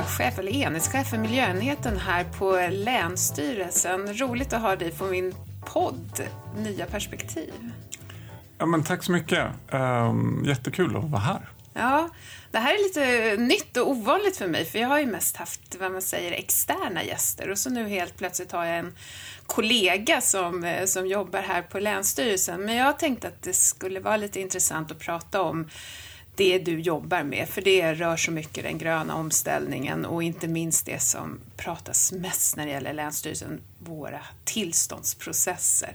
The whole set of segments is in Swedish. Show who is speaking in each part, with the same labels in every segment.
Speaker 1: miljöchef, eller enhetschef för miljöenheten här på Länsstyrelsen. Roligt att ha dig på min podd Nya perspektiv.
Speaker 2: Ja, men tack så mycket. Um, jättekul att vara här.
Speaker 1: Ja, det här är lite nytt och ovanligt för mig, för jag har ju mest haft, vad man säger, externa gäster och så nu helt plötsligt har jag en kollega som, eh, som jobbar här på Länsstyrelsen. Men jag tänkte att det skulle vara lite intressant att prata om det du jobbar med, för det rör så mycket den gröna omställningen och inte minst det som pratas mest när det gäller Länsstyrelsen, våra tillståndsprocesser.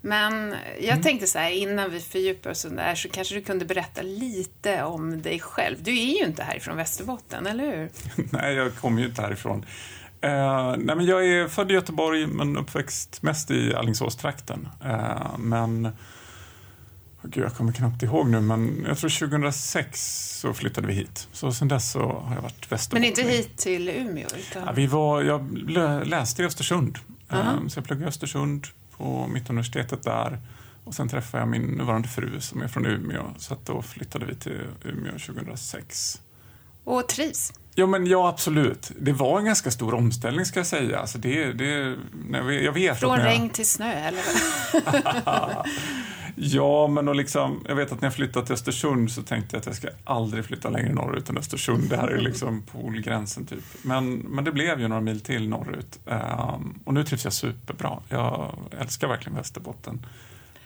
Speaker 1: Men jag mm. tänkte så här, innan vi fördjupar oss där så kanske du kunde berätta lite om dig själv. Du är ju inte härifrån Västerbotten, eller hur?
Speaker 2: nej, jag kommer ju inte härifrån. Uh, nej, men jag är född i Göteborg men uppväxt mest i Alingsåstrakten. Men Gud, jag kommer knappt ihåg nu, men jag tror 2006 så flyttade vi hit. Så sen dess så har jag varit västerbottning.
Speaker 1: Men inte hit till Umeå? Utan...
Speaker 2: Ja, vi var, jag läste i Östersund. Uh -huh. Så jag pluggade i Östersund på Mittuniversitetet där. Och sen träffade jag min nuvarande fru som är från Umeå. Så att då flyttade vi till Umeå 2006.
Speaker 1: Och trivs?
Speaker 2: Ja, men ja, absolut. Det var en ganska stor omställning ska jag säga. Alltså det, det, jag vet
Speaker 1: Från
Speaker 2: jag...
Speaker 1: regn till snö, eller?
Speaker 2: ja, men och liksom, jag vet att när jag flyttade till Östersund så tänkte jag att jag ska aldrig flytta längre norrut än Östersund. Det här är liksom polgränsen typ. Men, men det blev ju några mil till norrut. Um, och nu trivs jag superbra. Jag älskar verkligen Västerbotten.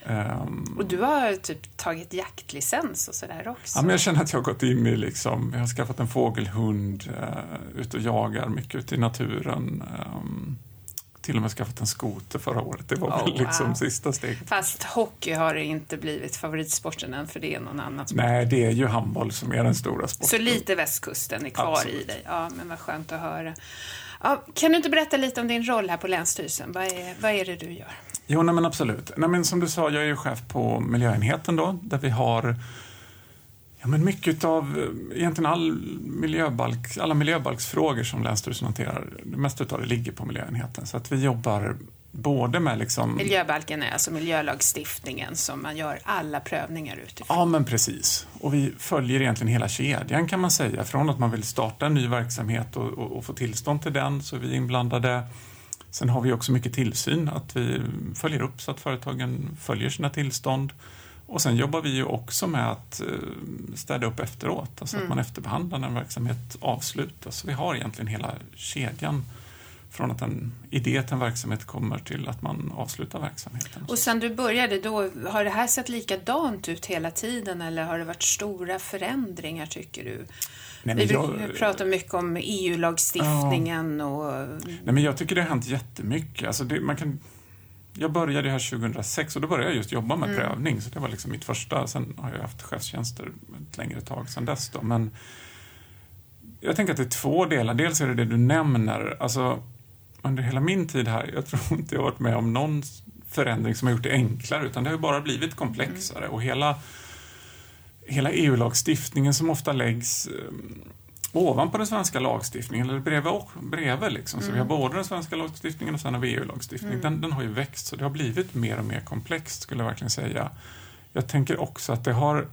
Speaker 1: Um, och du har typ tagit jaktlicens och sådär också?
Speaker 2: Ja, men jag känner att jag har gått in i liksom, jag har skaffat en fågelhund, uh, ut och jagar mycket ute i naturen. Um, till och med skaffat en skoter förra året. Det var oh, väl liksom wow. sista steget.
Speaker 1: Fast hockey har inte blivit favoritsporten än, för det är någon annan sport.
Speaker 2: Nej, det är ju handboll som är den stora sporten.
Speaker 1: Så lite västkusten är kvar Absolut. i dig. Ja, men vad skönt att höra. Ja, kan du inte berätta lite om din roll här på Länsstyrelsen? Vad är, vad är det du gör?
Speaker 2: Jo, nej, men absolut. Nej, men som du sa, jag är ju chef på miljöenheten då, där vi har Ja, men mycket av eh, egentligen all miljöbalk, alla miljöbalksfrågor som Länsstyrelsen hanterar, det mesta av det ligger på miljöenheten. Så att vi jobbar både med liksom...
Speaker 1: Miljöbalken är alltså miljölagstiftningen som man gör alla prövningar utifrån.
Speaker 2: Ja, men precis. Och vi följer egentligen hela kedjan kan man säga. Från att man vill starta en ny verksamhet och, och, och få tillstånd till den så är vi inblandade. Sen har vi också mycket tillsyn, att vi följer upp så att företagen följer sina tillstånd. Och sen jobbar vi ju också med att eh, städa upp efteråt, alltså mm. att man efterbehandlar när en verksamhet avslutas. Så vi har egentligen hela kedjan från att en idé till en verksamhet kommer till att man avslutar verksamheten.
Speaker 1: Och sen du började, då, har det här sett likadant ut hela tiden eller har det varit stora förändringar tycker du? Nej, vi jag, pratar mycket om EU-lagstiftningen ja, och...
Speaker 2: Nej, men jag tycker det har hänt jättemycket. Alltså det, man kan jag började här 2006 och då började jag just jobba med mm. prövning. Så det var liksom mitt första. Sen har jag haft chefstjänster ett längre tag sen dess. Då. Men jag tänker att det är två delar. Dels är det det du nämner. Alltså, under hela min tid här, jag tror inte jag har varit med om någon förändring som har gjort det enklare, utan det har bara blivit komplexare. Mm. Och hela, hela EU-lagstiftningen som ofta läggs ehm, ovanpå den svenska lagstiftningen, eller bredvid, bredvid liksom. Så mm. vi har mm. både den svenska lagstiftningen och sen har vi EU-lagstiftningen. Mm. Den, den har ju växt, så det har blivit mer och mer komplext skulle jag verkligen säga. Jag tänker också att det har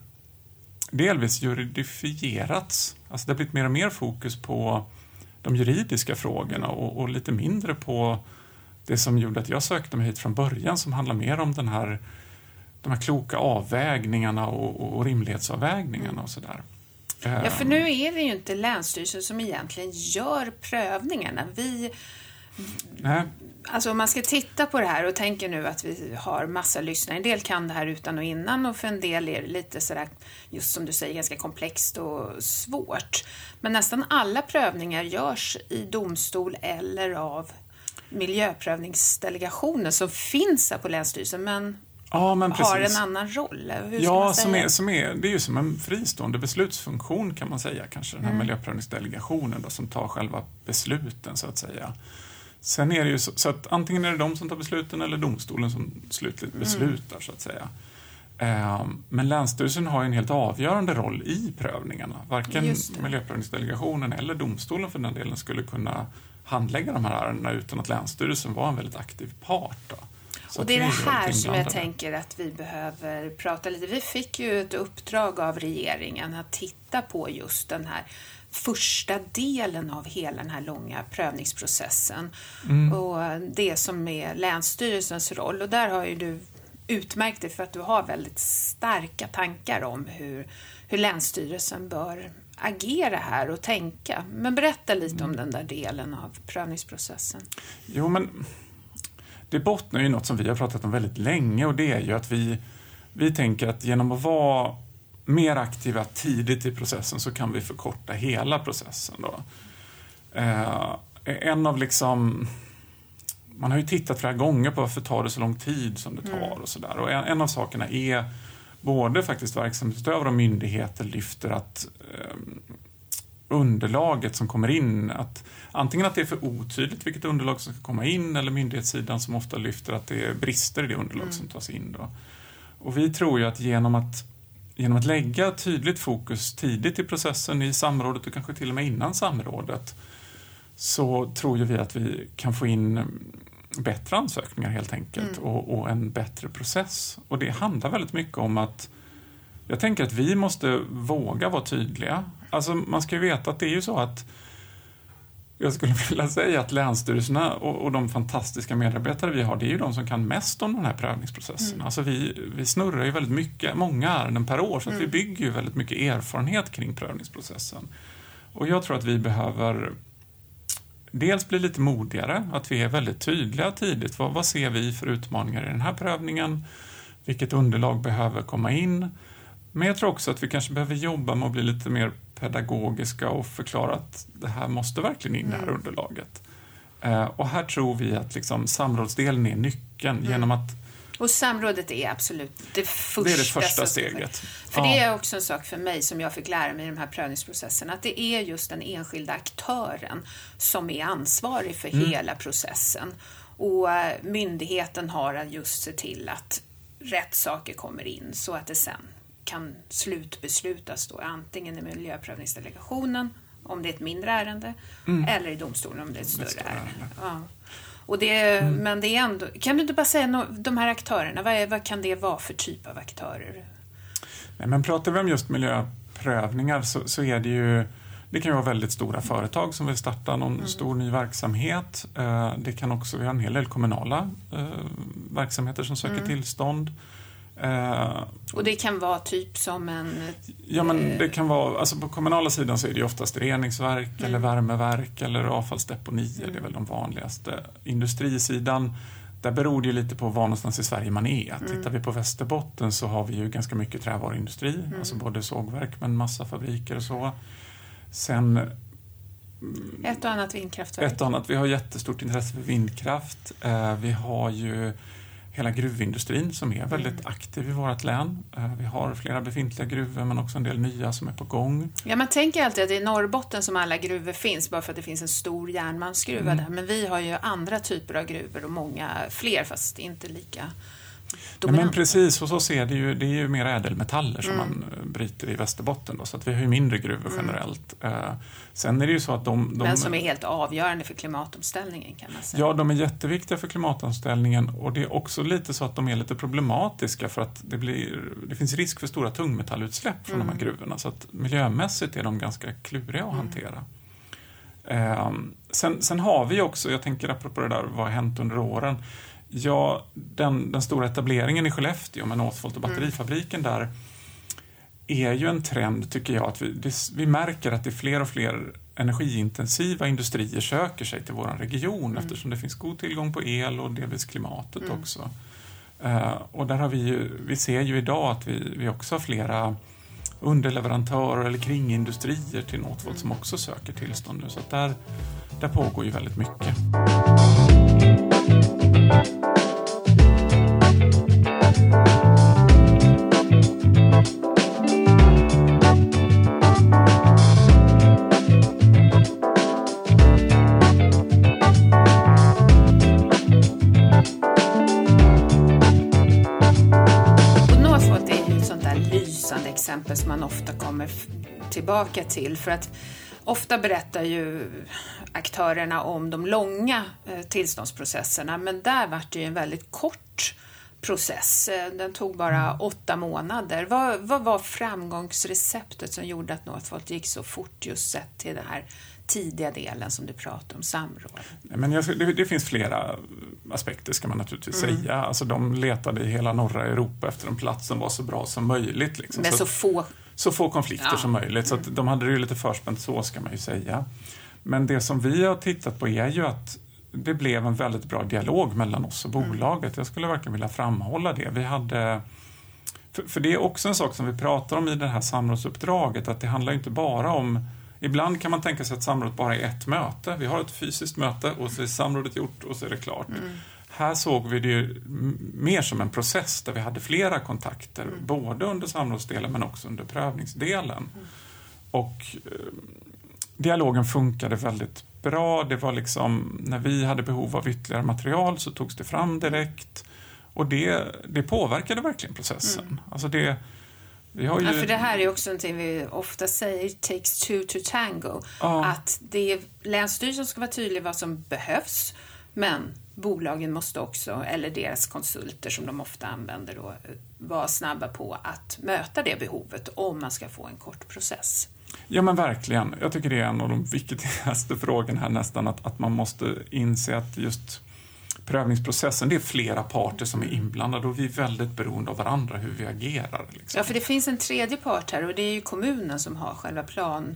Speaker 2: delvis juridifierats. Alltså det har blivit mer och mer fokus på de juridiska frågorna och, och, lite mindre på det som gjorde att jag sökte mig hit från början som handlar mer om den här, de här kloka avvägningarna och, och rimlighetsavvägningarna och sådär.
Speaker 1: Ja, för nu är det ju inte Länsstyrelsen som egentligen gör prövningarna. Vi... Nej. Alltså om man ska titta på det här och tänker nu att vi har massa lyssnare. En del kan det här utan och innan och för en del är det lite sådär, just som du säger, ganska komplext och svårt. Men nästan alla prövningar görs i domstol eller av miljöprövningsdelegationen som finns här på Länsstyrelsen. Men ja, men har en annan roll? Hur
Speaker 2: ja, som är, som är, det är ju som en fristående beslutsfunktion kan man säga kanske, den här mm. miljöprövningsdelegationen då, som tar själva besluten så att säga. Sen är det ju så, så, att antingen är det de som tar besluten eller domstolen som slutligt mm. beslutar så att säga. Ehm, men Länsstyrelsen har en helt avgörande roll i prövningarna. Varken miljöprövningsdelegationen eller domstolen för den delen skulle kunna handlägga de här ärendena utan att Länsstyrelsen var en väldigt aktiv part. Då.
Speaker 1: Och det är det här som jag tänker att vi behöver prata lite. Vi fick ju ett uppdrag av regeringen att titta på just den här första delen av hela den här långa prövningsprocessen
Speaker 2: Mm.
Speaker 1: och det som är Länsstyrelsens roll. Och där har ju du utmärkt dig för att du har väldigt starka tankar om hur, hur Länsstyrelsen bör agera här och tänka. Men berätta lite
Speaker 2: Mm.
Speaker 1: om den där delen av prövningsprocessen.
Speaker 2: Jo, men det bottnar ju i något som vi har pratat om väldigt länge och det är ju att vi, vi tänker att genom att vara mer aktiva tidigt i processen så kan vi förkorta hela processen. Då. Eh, en av liksom... Man har ju tittat flera gånger på varför tar det så lång tid som det tar och sådär. Och en, en av sakerna är både faktiskt verksamhetsutövare och myndigheter lyfter att eh, underlaget som kommer in, att antingen att det är för otydligt vilket underlag som ska komma in eller myndighetssidan som ofta lyfter att det är brister i det underlag som tas in. Då. Och vi tror ju att genom att genom att lägga tydligt fokus tidigt i processen, i samrådet och kanske till och med innan samrådet, så tror ju vi att vi kan få in bättre ansökningar helt enkelt och, och en bättre process. Och det handlar väldigt mycket om att jag tänker att vi måste våga vara tydliga. Alltså man ska ju veta att det är ju så att jag skulle vilja säga att länsstyrelserna och, och de fantastiska medarbetare vi har, det är ju de som kan mest om den här prövningsprocessen.
Speaker 1: Mm.
Speaker 2: Alltså vi, vi snurrar ju väldigt mycket, många ärenden per år, så att vi
Speaker 1: Mm.
Speaker 2: bygger ju väldigt mycket erfarenhet kring prövningsprocessen. Och jag tror att vi behöver dels bli lite modigare, att vi är väldigt tydliga tidigt. Vad, vad ser vi för utmaningar i den här prövningen? Vilket underlag behöver komma in? Men jag tror också att vi kanske behöver jobba med att bli lite mer pedagogiska och förklara att det här måste verkligen in i det här underlaget. Eh, och här tror vi att liksom samrådsdelen är nyckeln genom att
Speaker 1: Och samrådet är absolut det första,
Speaker 2: det är det första
Speaker 1: steget. För det är också en sak för mig som jag fick lära mig i de här prövningsprocesserna, att det är just den enskilda aktören som är ansvarig för
Speaker 2: Mm.
Speaker 1: hela processen. Och eh, myndigheten har att just se till att rätt saker kommer in så att det sen kan slutbeslutas då antingen i miljöprövningsdelegationen om det är ett mindre ärende eller i domstolen om det är ett större,
Speaker 2: Mm. större
Speaker 1: ärende. Ja. Och det, Men det är ändå, kan du inte bara säga no, de här aktörerna, vad, är, vad kan det vara för typ av aktörer?
Speaker 2: Nej, men pratar vi om just miljöprövningar så, så är det ju det kan vara väldigt stora företag som vill starta någon stor ny verksamhet. Eh, Det kan också, vi har en hel del kommunala eh, verksamheter som söker tillstånd. Eh,
Speaker 1: Och det kan vara typ som en...
Speaker 2: Ja, men det kan vara, alltså på kommunala sidan så är det oftast reningsverk eller värmeverk eller avfallsdeponier, det är väl de vanligaste. Industrisidan, där beror det ju lite på var någonstans i Sverige man är. Tittar vi på Västerbotten så har vi ju ganska mycket trävaruindustri, alltså både sågverk men massafabriker och så. Sen
Speaker 1: Ett och annat vindkraftverk.
Speaker 2: ett och annat, vi har jättestort intresse för vindkraft. Eh, Vi har ju hela gruvindustrin som är väldigt aktiv i vårt län. Eh, Vi har flera befintliga gruvor men också en del nya som är på gång.
Speaker 1: Ja, man tänker alltid att det är i Norrbotten som alla gruvor finns, bara för att det finns en stor järnmalmsgruva där. Men vi har ju andra typer av gruvor och många fler, fast inte lika
Speaker 2: Ja, men precis, och så ser det ju, det är ju mer ädelmetaller som man eh, bryter i Västerbotten då, så att vi har ju mindre gruvor generellt. Eh, Sen är det ju så att de... de
Speaker 1: Men som är helt avgörande för klimatomställningen kan man säga.
Speaker 2: Ja, de är jätteviktiga för klimatomställningen och det är också lite så att de är lite problematiska för att det, blir, det finns risk för stora tungmetallutsläpp från de här gruvorna så att miljömässigt är de ganska kluriga att hantera. Ehm, sen, sen har vi också, jag tänker apropå det där, vad har hänt under åren? Ja, den, den stora etableringen i Skellefteå med Northvolt och batterifabriken där är ju en trend, tycker jag, att vi, det, vi märker att det är fler och fler energiintensiva industrier söker sig till vår region eftersom det finns god tillgång på el och delvis klimatet också. Eh, och där har vi ju, vi ser ju idag att vi, vi också har flera underleverantörer eller kringindustrier till Northvolt som också söker tillstånd nu. Så att där, där pågår ju väldigt mycket.
Speaker 1: Är ett sånt där lysande exempel som man ofta kommer tillbaka till. För att ofta berättar ju aktörerna om de långa eh, tillståndsprocesserna, men där var det ju en väldigt kort process. Eh, den tog bara mm. åtta månader. Vad, vad var framgångsreceptet som gjorde att Northvolt gick så fort just sett till den här tidiga delen som du pratar om, samråd?
Speaker 2: Men jag, det, det, finns flera aspekter ska man naturligtvis mm. säga. Alltså, de letade i hela norra Europa efter en plats som var så bra som möjligt. Liksom.
Speaker 1: Med så, så, få...
Speaker 2: Så få konflikter ja. som möjligt. Så mm. de hade det ju lite förspänt så ska man ju säga. Men det som vi har tittat på är ju att det blev en väldigt bra dialog mellan oss och mm. bolaget. Jag skulle verkligen vilja framhålla det. Vi hade, för, för, det är också en sak som vi pratar om i det här samrådsuppdraget, att det handlar inte bara om Ibland kan man tänka sig att samrådet bara är ett möte. Vi har ett fysiskt möte och så är samrådet gjort och så är det klart. Mm. Här såg vi det mer som en process där vi hade flera kontakter, mm. både under samrådsdelen men också under prövningsdelen. Mm. Och eh, dialogen funkade väldigt bra. Det var liksom, när vi hade behov av ytterligare material så togs det fram direkt. Och det, det påverkade verkligen processen. Mm. Alltså det,
Speaker 1: vi har ju... ja, för det här är också någonting vi ofta säger, it takes two to tango. Ja. Att det är Länsstyrelsen ska vara tydlig vad som behövs, men bolagen måste också, eller deras konsulter som de ofta använder då, vara snabba på att möta det behovet om man ska få en kort process.
Speaker 2: Ja men verkligen. Jag tycker det är en av de viktigaste frågorna här nästan, att, att man måste inse att just prövningsprocessen, det är flera parter som är inblandade och vi är väldigt beroende av varandra hur vi agerar. Liksom.
Speaker 1: Ja, för det finns en tredje part här och det är ju kommunen som har själva plan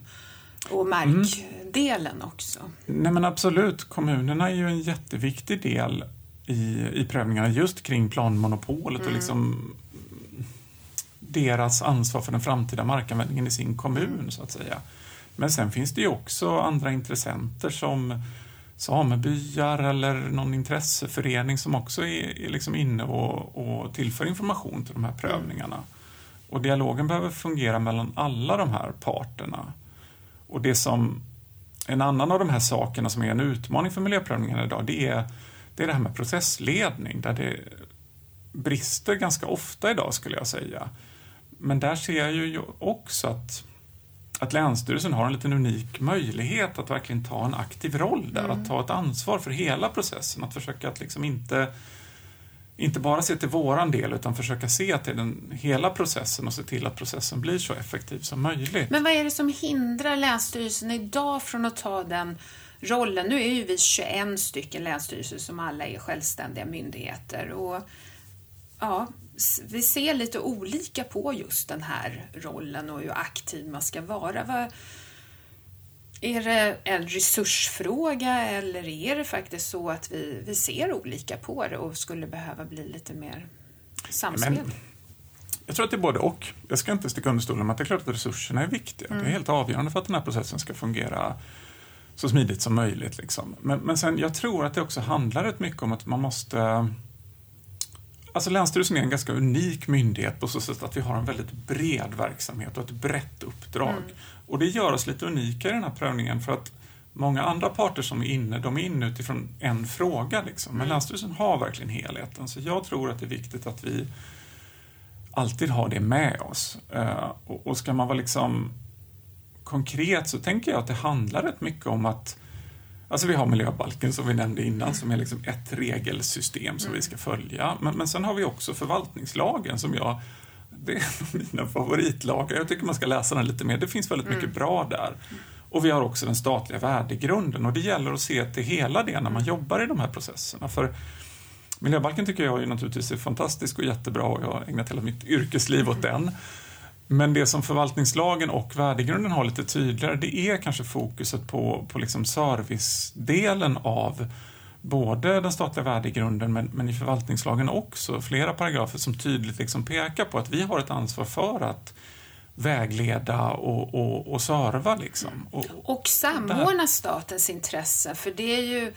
Speaker 1: och markdelen mm. också.
Speaker 2: Nej men absolut, kommunerna är ju en jätteviktig del i, i prövningarna just kring planmonopolet mm. och liksom deras ansvar för den framtida markanvändningen i sin kommun mm. så att säga. Men sen finns det ju också andra intressenter som samebyar eller någon intresseförening som också är, är liksom inne och, och tillför information till de här prövningarna. Och dialogen behöver fungera mellan alla de här parterna. Och det som, en annan av de här sakerna som är en utmaning för miljöprövningarna idag, det är det, är det här med processledning, där det brister ganska ofta idag skulle jag säga. Men där ser jag ju också att att Länsstyrelsen har en liten unik möjlighet att verkligen ta en aktiv roll där, mm. att ta ett ansvar för hela processen, att försöka att liksom inte inte bara se till våran del utan försöka se till den hela processen och se till att processen blir så effektiv som möjligt.
Speaker 1: Men vad är det som hindrar Länsstyrelsen idag från att ta den rollen? Nu är ju vi 21 stycken länsstyrelser som alla är självständiga myndigheter och ja, vi ser lite olika på just den här rollen och hur aktiv man ska vara. Vad, är det en resursfråga eller är det faktiskt så att vi, vi ser olika på det och skulle behöva bli lite mer samspel? Men,
Speaker 2: jag tror att det är både och. Jag ska inte sticka under stolen med att det är klart att resurserna är viktiga. Mm. Det är mm. helt avgörande för att den här processen ska fungera så smidigt som möjligt. Liksom. Men, men sen, jag tror att det också handlar rätt mycket om att man måste Alltså Länsstyrelsen är en ganska unik myndighet på så sätt att vi har en väldigt bred verksamhet och ett brett uppdrag. Mm. Och det gör oss lite unika i den här prövningen för att många andra parter som är inne, de är inne utifrån en fråga. Liksom. Men mm. Länsstyrelsen har verkligen helheten. Så jag tror att det är viktigt att vi alltid har det med oss. Uh, och, och ska man vara liksom konkret så tänker jag att det handlar rätt mycket om att Alltså vi har miljöbalken som vi nämnde innan som är liksom ett regelsystem som vi ska följa. Men, men sen har vi också förvaltningslagen som jag det är mina favoritlagar. Jag tycker man ska läsa den lite mer. Det finns väldigt mycket mm. bra där. Och vi har också den statliga värdegrunden och det gäller att se till hela det när man mm. jobbar i de här processerna. För miljöbalken tycker jag ju naturligtvis är fantastisk och jättebra och jag har ägnat hela mitt yrkesliv åt den. Men det som förvaltningslagen och värdegrunden har lite tydligare det är kanske fokuset på, på liksom servicedelen av både den statliga värdegrunden men, men i förvaltningslagen också flera paragrafer som tydligt liksom pekar på att vi har ett ansvar för att vägleda och, och, och serva. Liksom.
Speaker 1: Och, och samordna statens intressen, för det är ju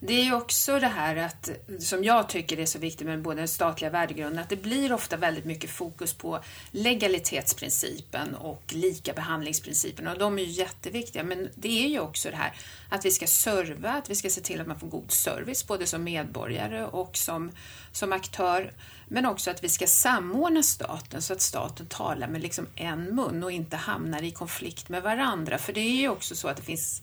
Speaker 1: det är ju också det här att, som jag tycker är så viktigt med både den statliga värdegrunden, att det blir ofta väldigt mycket fokus på legalitetsprincipen och likabehandlingsprincipen och de är ju jätteviktiga. Men det är ju också det här att vi ska serva, att vi ska se till att man får god service både som medborgare och som, som aktör. Men också att vi ska samordna staten så att staten talar med liksom en mun och inte hamnar i konflikt med varandra. För det är ju också så att det finns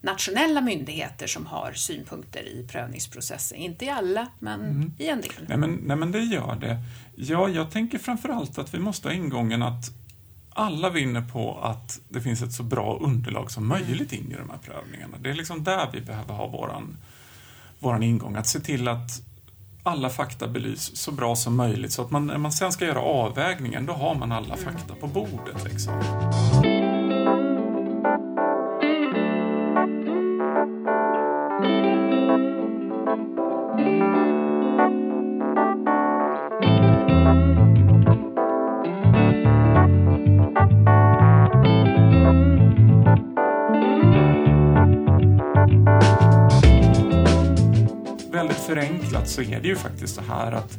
Speaker 1: nationella myndigheter som har synpunkter i prövningsprocessen. Inte i alla, men mm. i en del.
Speaker 2: Nej men, nej men det gör det. Ja, jag tänker framförallt att vi måste ha ingången att alla vinner på att det finns ett så bra underlag som möjligt in i de här prövningarna. Det är liksom där vi behöver ha våran, våran ingång, att se till att alla fakta belys så bra som möjligt så att man, när man sen ska göra avvägningen, då har man alla fakta på bordet. Liksom. Förenklat så är det ju faktiskt så här att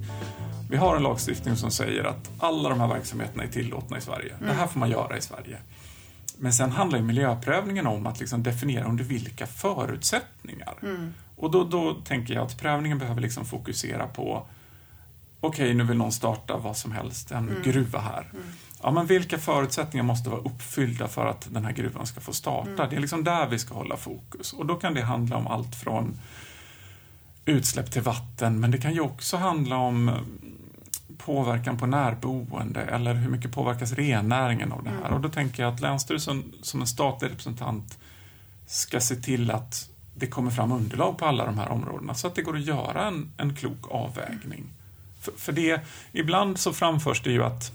Speaker 2: vi har en lagstiftning som säger att alla de här verksamheterna är tillåtna i Sverige. Mm. Det här får man göra i Sverige. Men sen handlar ju miljöprövningen om att liksom definiera under vilka förutsättningar. Mm. Och då, då tänker jag att prövningen behöver liksom fokusera på okej, okay, nu vill någon starta vad som helst, en mm. gruva här. Mm. Ja, men vilka förutsättningar måste vara uppfyllda för att den här gruvan ska få starta? Mm. Det är liksom där vi ska hålla fokus. Och då kan det handla om allt från utsläpp till vatten, men det kan ju också handla om mm, påverkan på närboende eller hur mycket påverkas rennäringen av det här? Mm. Och då tänker jag att Länsstyrelsen som en statlig representant ska se till att det kommer fram underlag på alla de här områdena så att det går att göra en, en klok avvägning. För, för det, ibland så framförs det ju att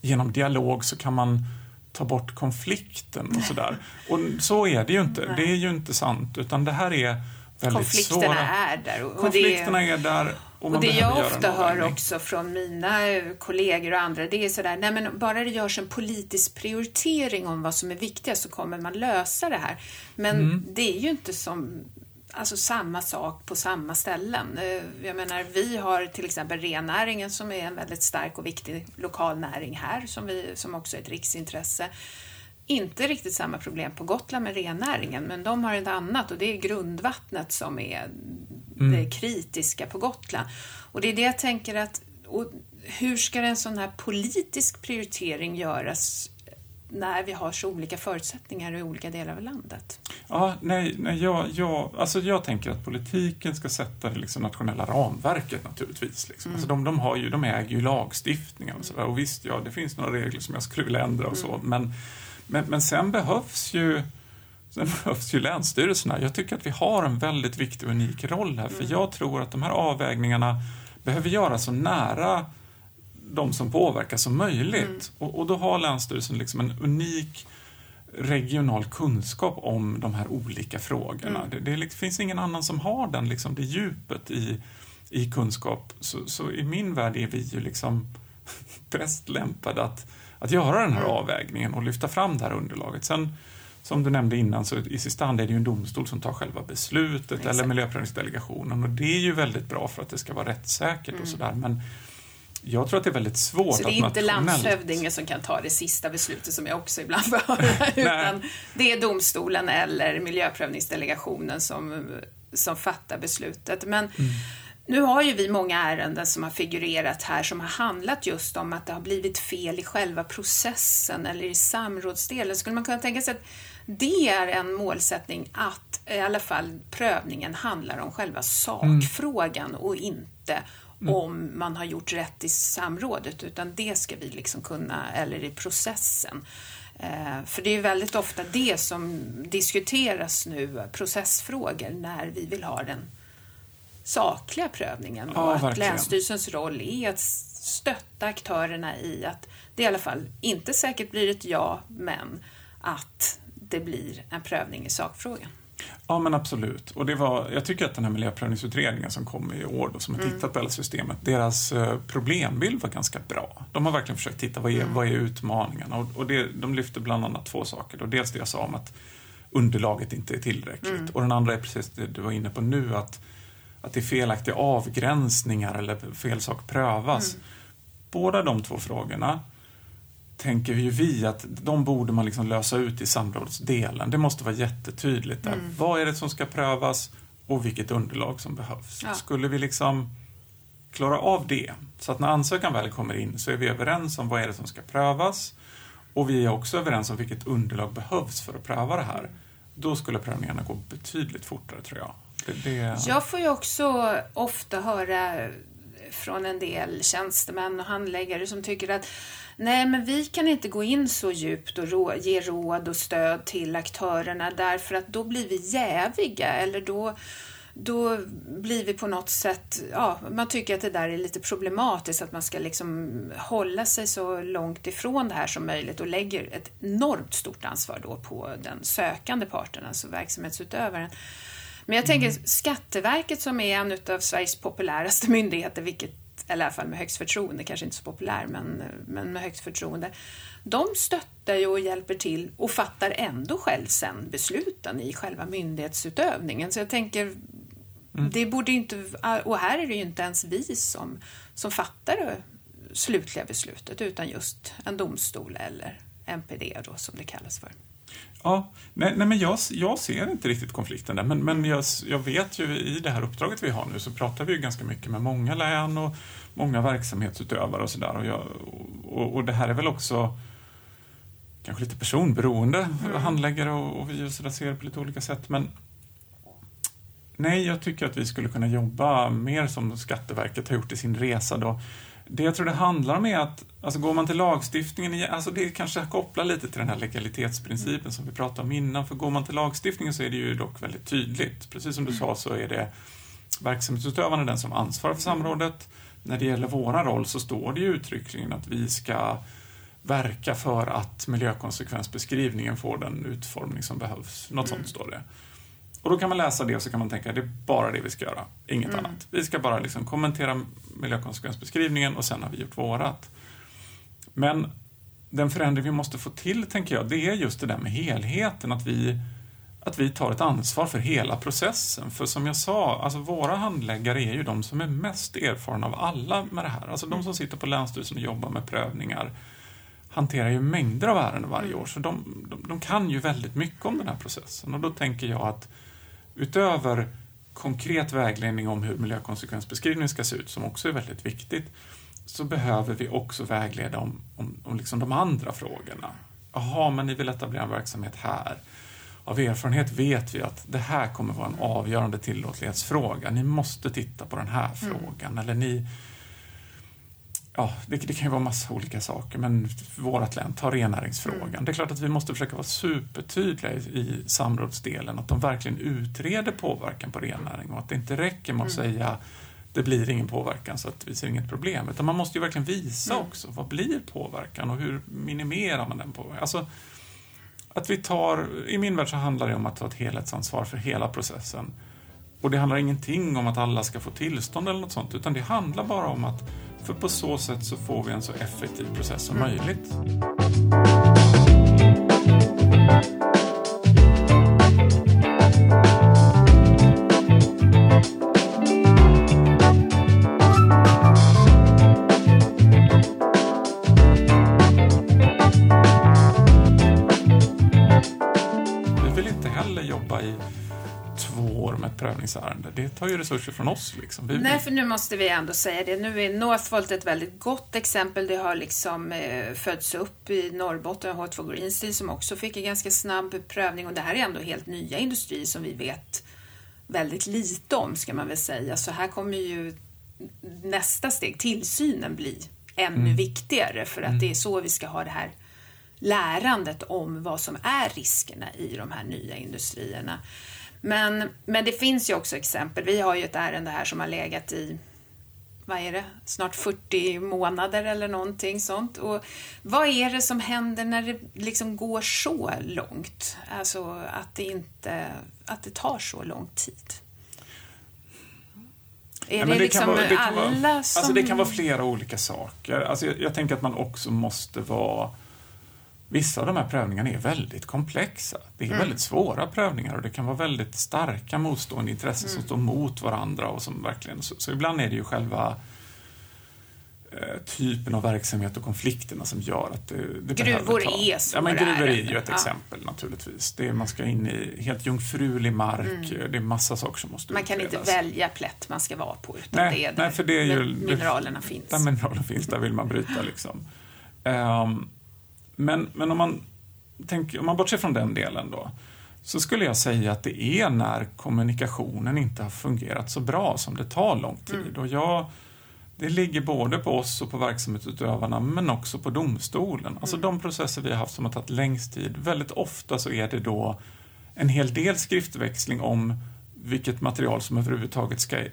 Speaker 2: genom dialog så kan man ta bort konflikten och sådär. Och så är det ju inte. Det är ju inte sant, utan det här är
Speaker 1: konflikterna svåra. är där.
Speaker 2: Och konflikterna det, är där och,
Speaker 1: och det jag ofta hör också från mina kollegor och andra, det är sådär, nej men bara det görs en politisk prioritering om vad som är viktigast så kommer man lösa det här. Men mm. det är ju inte som alltså samma sak på samma ställen. Eh, jag menar, vi har till exempel rennäringen som är en väldigt stark och viktig lokal näring här som, vi, som också är ett riksintresse inte riktigt samma problem på Gotland med rennäringen, men de har ett annat och det är grundvattnet som är mm. det kritiska på Gotland. Och det är det jag tänker att, hur ska en sån här politisk prioritering göras när vi har så olika förutsättningar i olika delar av landet?
Speaker 2: Ja, nej, nej jag, jag, alltså jag tänker att politiken ska sätta det liksom nationella ramverket naturligtvis. Liksom. Mm. Alltså de, de, har ju, de äger ju lagstiftningen och sådär. Och visst, ja, det finns några regler som jag skulle vilja ändra och så, mm. men men, men sen behövs ju Sen behövs ju länsstyrelserna. Jag tycker att vi har en väldigt viktig och unik roll här, för mm. jag tror att de här avvägningarna behöver göras så nära de som påverkas som möjligt. Mm. Och, och, då har Länsstyrelsen liksom en unik regional kunskap om de här olika frågorna. Mm. Det, det, det, finns ingen annan som har den, liksom, det djupet i, i kunskap. Så, så i min värld är vi ju liksom bäst lämpade att att göra den här avvägningen och lyfta fram det här underlaget. Sen, som du nämnde innan, så i sista hand är det ju en domstol som tar själva beslutet Exakt. eller miljöprövningsdelegationen och det är ju väldigt bra för att det ska vara rättssäkert mm. och sådär. Men jag tror att det är väldigt svårt
Speaker 1: Så det är inte nationellt... landshövdingen som kan ta det sista beslutet som jag också ibland får höra, utan det är domstolen eller miljöprövningsdelegationen som, som fattar beslutet. Men mm. Nu har ju vi många ärenden som har figurerat här som har handlat just om att det har blivit fel i själva processen eller i samrådsdelen. Skulle man kunna tänka sig att det är en målsättning att i alla fall prövningen handlar om själva sakfrågan mm. och inte mm. om man har gjort rätt i samrådet, utan det ska vi liksom kunna, eller i processen. Eh, för det är väldigt ofta det som diskuteras nu, processfrågor, när vi vill ha den sakliga prövningen ja, och att verkligen. Länsstyrelsens roll är att stötta aktörerna i att det i alla fall inte säkert blir ett ja, men att det blir en prövning i sakfrågan.
Speaker 2: Ja men absolut. Och det var, jag tycker att den här miljöprövningsutredningen som kom i år då, som har mm. tittat på hela systemet, deras eh, problembild var ganska bra. De har verkligen försökt titta vad är, mm. vad är utmaningarna och, och det, de lyfter bland annat två saker. Då. Dels det jag sa om att underlaget inte är tillräckligt mm. och den andra är precis det du var inne på nu att att det är felaktiga avgränsningar eller fel sak prövas. Mm. Båda de två frågorna tänker ju vi att de borde man liksom lösa ut i samrådsdelen. Det måste vara jättetydligt. Där. Mm. Vad är det som ska prövas och vilket underlag som behövs. Ja. Skulle vi liksom klara av det, så att när ansökan väl kommer in så är vi överens om vad är det som ska prövas och vi är också överens om vilket underlag behövs för att pröva det här. då skulle prövningarna gå betydligt fortare tror jag. Det.
Speaker 1: Jag får ju också ofta höra från en del tjänstemän och handläggare som tycker att nej, men vi kan inte gå in så djupt och ge råd och stöd till aktörerna därför att då blir vi jäviga eller då då blir vi på något sätt, ja, man tycker att det där är lite problematiskt, att man ska liksom hålla sig så långt ifrån det här som möjligt och lägger ett enormt stort ansvar då på den sökande parten, alltså verksamhetsutövaren. Men jag tänker mm. Skatteverket som är en av Sveriges populäraste myndigheter, vilket, eller i alla fall med högst förtroende, kanske inte så populär, men, men med högst förtroende. De stöttar ju och hjälper till och fattar ändå själv sen besluten i själva myndighetsutövningen. Så jag tänker, Mm. Det borde inte, och här är det ju inte ens vi som, som fattar det slutliga beslutet utan just en domstol eller NPD då, som det kallas för.
Speaker 2: Ja, nej, nej men jag, jag ser inte riktigt konflikten där, men, men jag, jag vet ju i det här uppdraget vi har nu så pratar vi ju ganska mycket med många län och många verksamhetsutövare och sådär. Och, och, och det här är väl också kanske lite personberoende, mm. handläggare och, och vi och så där ser på lite olika sätt, men Nej, jag tycker att vi skulle kunna jobba mer som Skatteverket har gjort i sin resa. Då. Det jag tror det handlar om är att, alltså går man till lagstiftningen, alltså det kanske kopplar lite till den här legalitetsprincipen som vi pratade om innan, för går man till lagstiftningen så är det ju dock väldigt tydligt. Precis som du sa så är det verksamhetsutövaren den som ansvarar för samrådet. När det gäller våra roll så står det ju uttryckligen att vi ska verka för att miljökonsekvensbeskrivningen får den utformning som behövs. Något sånt står det. Och då kan man läsa det och så kan man tänka att det är bara det vi ska göra, inget mm. annat. Vi ska bara liksom kommentera miljökonsekvensbeskrivningen och sen har vi gjort vårat. Men den förändring vi måste få till, tänker jag, det är just det där med helheten, att vi, att vi tar ett ansvar för hela processen. För som jag sa, alltså våra handläggare är ju de som är mest erfarna av alla med det här. Alltså de som sitter på Länsstyrelsen och jobbar med prövningar hanterar ju mängder av ärenden varje år, så de, de, de kan ju väldigt mycket om den här processen. Och då tänker jag att utöver konkret vägledning om hur miljökonsekvensbeskrivningen ska se ut, som också är väldigt viktigt, så behöver vi också vägleda om, om, om liksom de andra frågorna. Jaha, men ni vill etablera en verksamhet här. Av erfarenhet vet vi att det här kommer vara en avgörande tillåtlighetsfråga. Ni måste titta på den här mm. frågan. Eller ni, ja, det, det, kan ju vara massa olika saker, men vårt län, ta rennäringsfrågan. Mm. Det är klart att vi måste försöka vara supertydliga i, i samrådsdelen, att de verkligen utreder påverkan på rennäring och att det inte räcker med att mm. säga det blir ingen påverkan så att vi ser inget problem. Utan man måste ju verkligen visa mm. också, vad blir påverkan och hur minimerar man den påverkan? Alltså, att vi tar, I min värld så handlar det om att ta ett helhetsansvar för hela processen. Och det handlar ingenting om att alla ska få tillstånd eller något sånt, utan det handlar bara om att för på så sätt så får vi en så effektiv process som mm. möjligt. Prövningsärende. Det tar ju resurser från oss. Liksom.
Speaker 1: Vi, Nej, för nu måste vi ändå säga det. Nu är Northvolt ett väldigt gott exempel. Det har liksom eh, fötts upp i Norrbotten, H2 Green Steel som också fick en ganska snabb prövning och det här är ändå helt nya industrier som vi vet väldigt lite om, ska man väl säga. Så här kommer ju nästa steg, tillsynen, bli ännu mm. viktigare för att mm. det är så vi ska ha det här lärandet om vad som är riskerna i de här nya industrierna. Men, men det finns ju också exempel. Vi har ju ett ärende här som har legat i vad är det, snart 40 månader eller någonting sånt. Och vad är det som händer när det liksom går så långt? Alltså att det inte, att det tar så lång tid?
Speaker 2: Är ja, det, det liksom vara, det alla vara, som... Alltså det kan vara flera olika saker. Alltså jag, jag tänker att man också måste vara Vissa av de här prövningarna är väldigt komplexa. Det är mm. väldigt svåra prövningar och det kan vara väldigt starka motstående intressen mm. som står mot varandra och som verkligen... Så, så ibland är det ju själva eh, typen av verksamhet och konflikterna som gör att det, det
Speaker 1: Gruvor är svåra.
Speaker 2: Ja, men gruvor är ju ett ja. exempel naturligtvis. Det är, man ska in i helt jungfrulig mark, mm. det är massa saker som måste
Speaker 1: Man kan
Speaker 2: utredas.
Speaker 1: inte välja plätt man ska vara på, utan nej, det är där
Speaker 2: nej, för det är ju,
Speaker 1: mineralerna det, finns.
Speaker 2: Där mineralerna finns, där vill man bryta liksom. Um, men, men om, man tänker, om man bortser från den delen då, så skulle jag säga att det är när kommunikationen inte har fungerat så bra som det tar lång tid. Mm. Och jag, det ligger både på oss och på verksamhetsutövarna men också på domstolen. Alltså mm. de processer vi har haft som har tagit längst tid, väldigt ofta så är det då en hel del skriftväxling om vilket material som överhuvudtaget ska eh,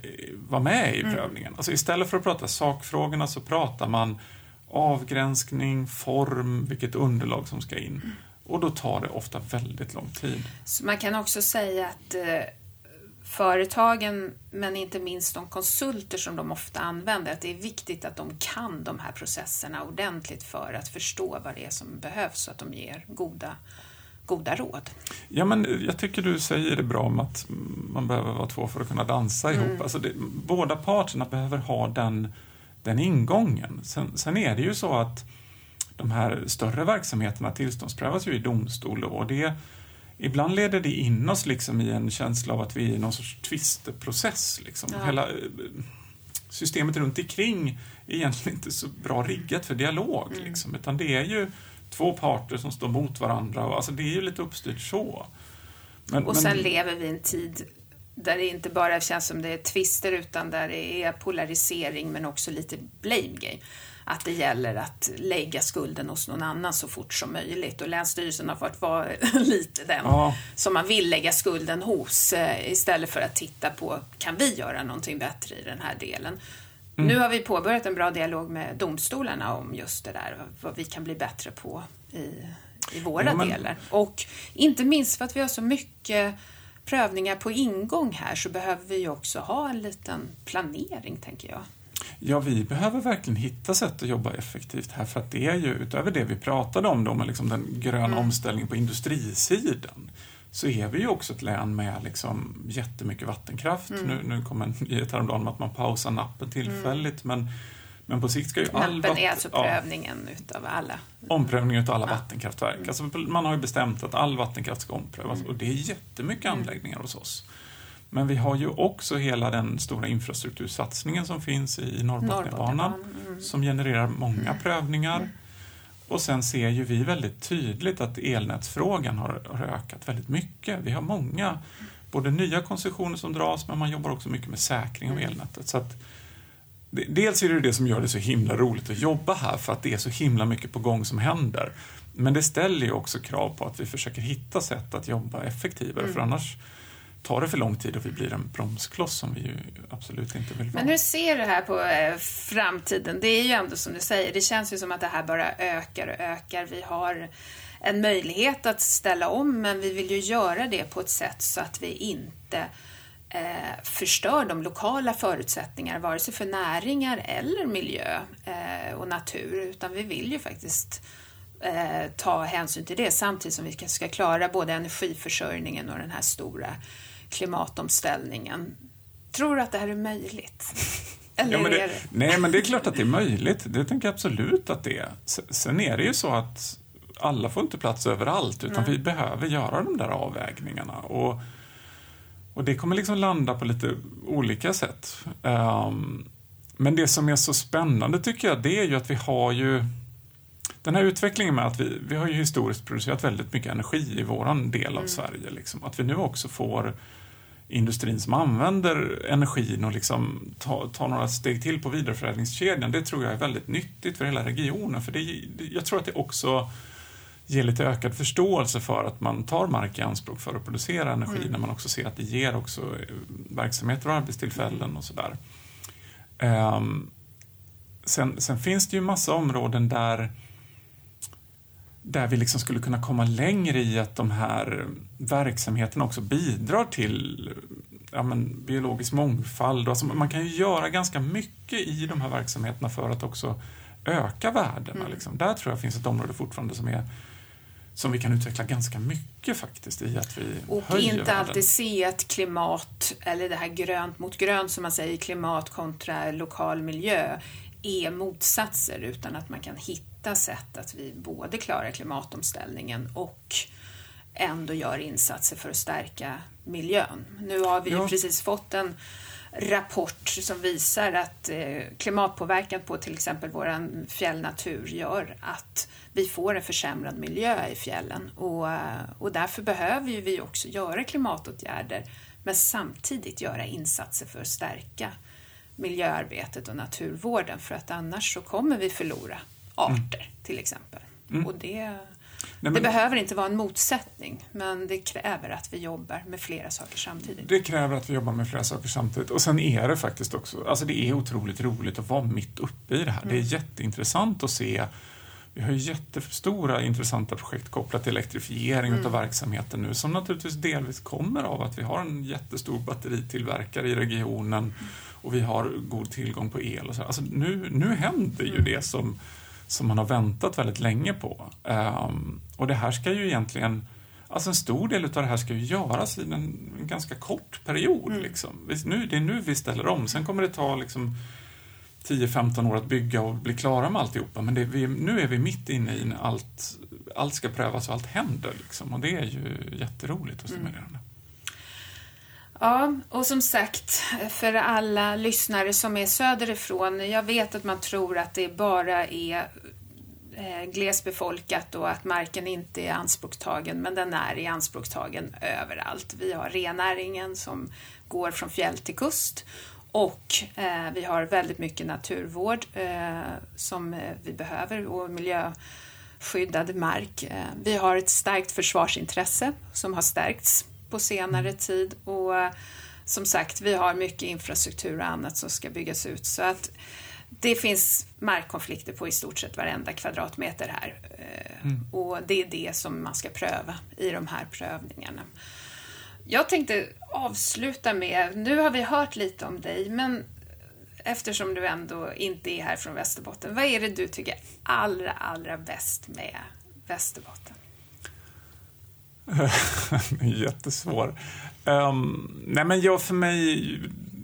Speaker 2: vara med i mm. prövningen. Alltså istället för att prata sakfrågorna så pratar man avgränsning, form, vilket underlag som ska in. Mm. Och då tar det ofta väldigt lång tid.
Speaker 1: Så man kan också säga att eh, företagen, men inte minst de konsulter som de ofta använder, att det är viktigt att de kan de här processerna ordentligt för att förstå vad det är som behövs så att de ger goda goda råd.
Speaker 2: Ja, men jag tycker du säger det bra om att man behöver vara två för att kunna dansa mm. ihop. Alltså det, båda parterna behöver ha den, den ingången. Sen, sen är det ju så att de här större verksamheterna tillståndsprövas ju i domstol och det Ibland leder det in oss liksom i en känsla av att vi är i någon sorts tvisteprocess. Liksom. Ja. Hela eh, systemet runt omkring är egentligen inte så bra riggat för dialog. Mm. Liksom, utan det är ju två parter som står mot varandra. Och, alltså, det är ju lite uppstyrt så.
Speaker 1: Men, och sen men... lever vi i en tid där det inte bara känns som det är tvister utan där det är polarisering men också lite blame game. Att det gäller att lägga skulden hos någon annan så fort som möjligt och Länsstyrelsen har fått vara lite den ja. som man vill lägga skulden hos eh, istället för att titta på kan vi göra någonting bättre i den här delen. Mm. Nu har vi påbörjat en bra dialog med domstolarna om just det där, vad vi kan bli bättre på i, i våra ja, men... delar. Och inte minst för att vi har så mycket prövningar på ingång här så behöver vi också ha en liten planering, tänker jag.
Speaker 2: Ja, vi behöver verkligen hitta sätt att jobba effektivt här för att det är ju utöver det vi pratade om då med liksom den gröna mm. omställningen på industrisidan så är vi ju också ett län med liksom jättemycket vattenkraft. Mm. Nu, nu kom en nyhet häromdagen om att man pausar nappen tillfälligt mm. men, men på sikt ska ju all...
Speaker 1: Nappen är alltså prövningen ja, utav alla?
Speaker 2: Omprövningen utav alla ja. vattenkraftverk. Mm. Alltså, man har ju bestämt att all vattenkraft ska omprövas och det är jättemycket mm. anläggningar hos oss. Men vi har ju också hela den stora infrastruktursatsningen som finns i Norrbotniabanan mm. som genererar många mm. prövningar. Mm. Och sen ser ju vi väldigt tydligt att elnätsfrågan har, har ökat väldigt mycket. Vi har många, både nya koncessioner som dras, men man jobbar också mycket med säkring av mm. elnätet. Så att, dels är det det som gör det så himla roligt att jobba här, för att det är så himla mycket på gång som händer. Men det ställer ju också krav på att vi försöker hitta sätt att jobba effektivare, mm. för annars tar det för lång tid och vi blir en bromskloss som vi ju absolut inte vill
Speaker 1: vara. Men hur ser du här på eh, framtiden? Det är ju ändå som du säger, det känns ju som att det här bara ökar och ökar. Vi har en möjlighet att ställa om, men vi vill ju göra det på ett sätt så att vi inte eh, förstör de lokala förutsättningarna, vare sig för näringar eller miljö eh, och natur, utan vi vill ju faktiskt eh, ta hänsyn till det samtidigt som vi ska klara både energiförsörjningen och den här stora klimatomställningen. Tror du att det här är möjligt?
Speaker 2: Eller ja, men det, det? Nej, men det är klart att det är möjligt. Det tänker jag absolut att det är. Sen är det ju så att alla får inte plats överallt, utan nej. vi behöver göra de där avvägningarna. Och, och det kommer liksom landa på lite olika sätt. Um, men det som är så spännande tycker jag, det är ju att vi har ju den här utvecklingen med att vi, vi har ju historiskt producerat väldigt mycket energi i våran del av mm. Sverige. Liksom. Att vi nu också får industrin som använder energin och liksom tar ta några steg till på vidareförädlingskedjan, det tror jag är väldigt nyttigt för hela regionen. För det, jag tror att det också ger lite ökad förståelse för att man tar mark i anspråk för att producera energi mm. när man också ser att det ger också eh, verksamheter och arbetstillfällen och sådär. Um, sen, sen finns det ju massa områden där där vi liksom skulle kunna komma längre i att de här verksamheterna också bidrar till ja, men, biologisk mångfald. Alltså, man kan ju göra ganska mycket i de här verksamheterna för att också öka värdena. Mm. Liksom. Där tror jag finns ett område fortfarande som är som vi kan utveckla ganska mycket faktiskt i att vi
Speaker 1: Och
Speaker 2: höjer
Speaker 1: inte världen. alltid se att klimat, eller det här grönt mot grönt som man säger, klimat kontra lokal miljö, är motsatser utan att man kan hitta sätt att vi både klarar klimatomställningen och ändå gör insatser för att stärka miljön. Nu har vi ja. ju precis fått en rapport som visar att eh, klimatpåverkan på till exempel vår fjällnatur gör att vi får en försämrad miljö i fjällen och, och därför behöver vi också göra klimatåtgärder men samtidigt göra insatser för att stärka miljöarbetet och naturvården för att annars så kommer vi förlora arter mm. till exempel. Mm. Och det, Nej, men, det behöver inte vara en motsättning men det kräver att vi jobbar med flera saker samtidigt.
Speaker 2: Det kräver att vi jobbar med flera saker samtidigt och sen är det faktiskt också, alltså det är otroligt roligt att vara mitt uppe i det här. Mm. Det är mm. jätteintressant att se vi har jättestora intressanta projekt kopplat till elektrifiering mm. av verksamheten nu som naturligtvis delvis kommer av att vi har en jättestor batteritillverkare i regionen och vi har god tillgång på el. Och så. Alltså nu, nu händer ju mm. det som, som man har väntat väldigt länge på. Um, och det här ska ju egentligen Alltså en stor del av det här ska ju göras i en, en ganska kort period. Mm. Liksom. Nu, det är nu vi ställer om. Sen kommer det ta liksom, 10-15 år att bygga och bli klara med alltihopa. Men vi, nu är vi mitt inne i när allt, allt ska prövas och allt händer. Liksom. Och det är ju jätteroligt och stimulerande. Mm.
Speaker 1: Ja, och som sagt, för alla lyssnare som är söderifrån, jag vet att man tror att det bara är eh, glesbefolkat och att marken inte är anspråktagen, men den är i anspråktagen överallt. Vi har rennäringen som går från fjäll till kust och eh, vi har väldigt mycket naturvård eh, som eh, vi behöver och miljöskyddad mark. Eh, vi har ett starkt försvarsintresse som har stärkts på senare mm. tid och eh, som sagt, vi har mycket infrastruktur och annat som ska byggas ut så att det finns markkonflikter på i stort sett varenda kvadratmeter här eh, mm. och det är det som man ska pröva i de här prövningarna. Jag tänkte avsluta med, nu har vi hört lite om dig, men eftersom du ändå inte är här från Västerbotten, vad är det du tycker allra, allra bäst med Västerbotten?
Speaker 2: Jättesvår. Um, nej men jag för mig,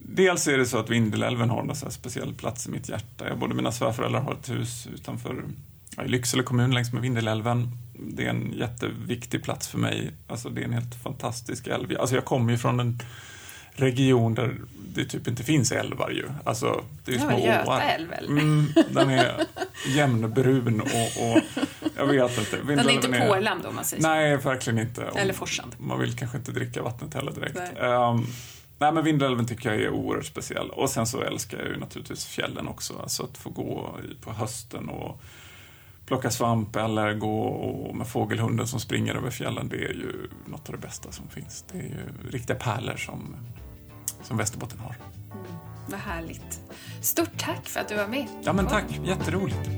Speaker 2: dels är det så att Vindelälven har en speciell plats i mitt hjärta. Jag, både mina svärföräldrar har ett hus utanför i Lycksele kommun längs med Vindelälven. Det är en jätteviktig plats för mig. Alltså det är en helt fantastisk älv. Alltså jag kommer ju från en region där det typ inte finns älvar ju. Alltså, det är ju små
Speaker 1: Göta älv eller?
Speaker 2: Mm, den är jämnbrun och, och jag vet inte.
Speaker 1: Den är inte pålämd då, om man säger
Speaker 2: så. Nej, verkligen inte.
Speaker 1: Eller forsande.
Speaker 2: Man vill kanske inte dricka vattnet heller direkt. Nej. Um, nej, men Vindelälven tycker jag är oerhört speciell. Och sen så älskar jag ju naturligtvis fjällen också. Alltså att få gå på hösten och plocka svamp eller gå med fågelhunden som springer över fjällen, det är ju något av det bästa som finns. Det är ju riktiga pärlor som, som Västerbotten har. Mm,
Speaker 1: vad härligt. Stort tack för att du var med.
Speaker 2: Ja, men tack. Jätteroligt.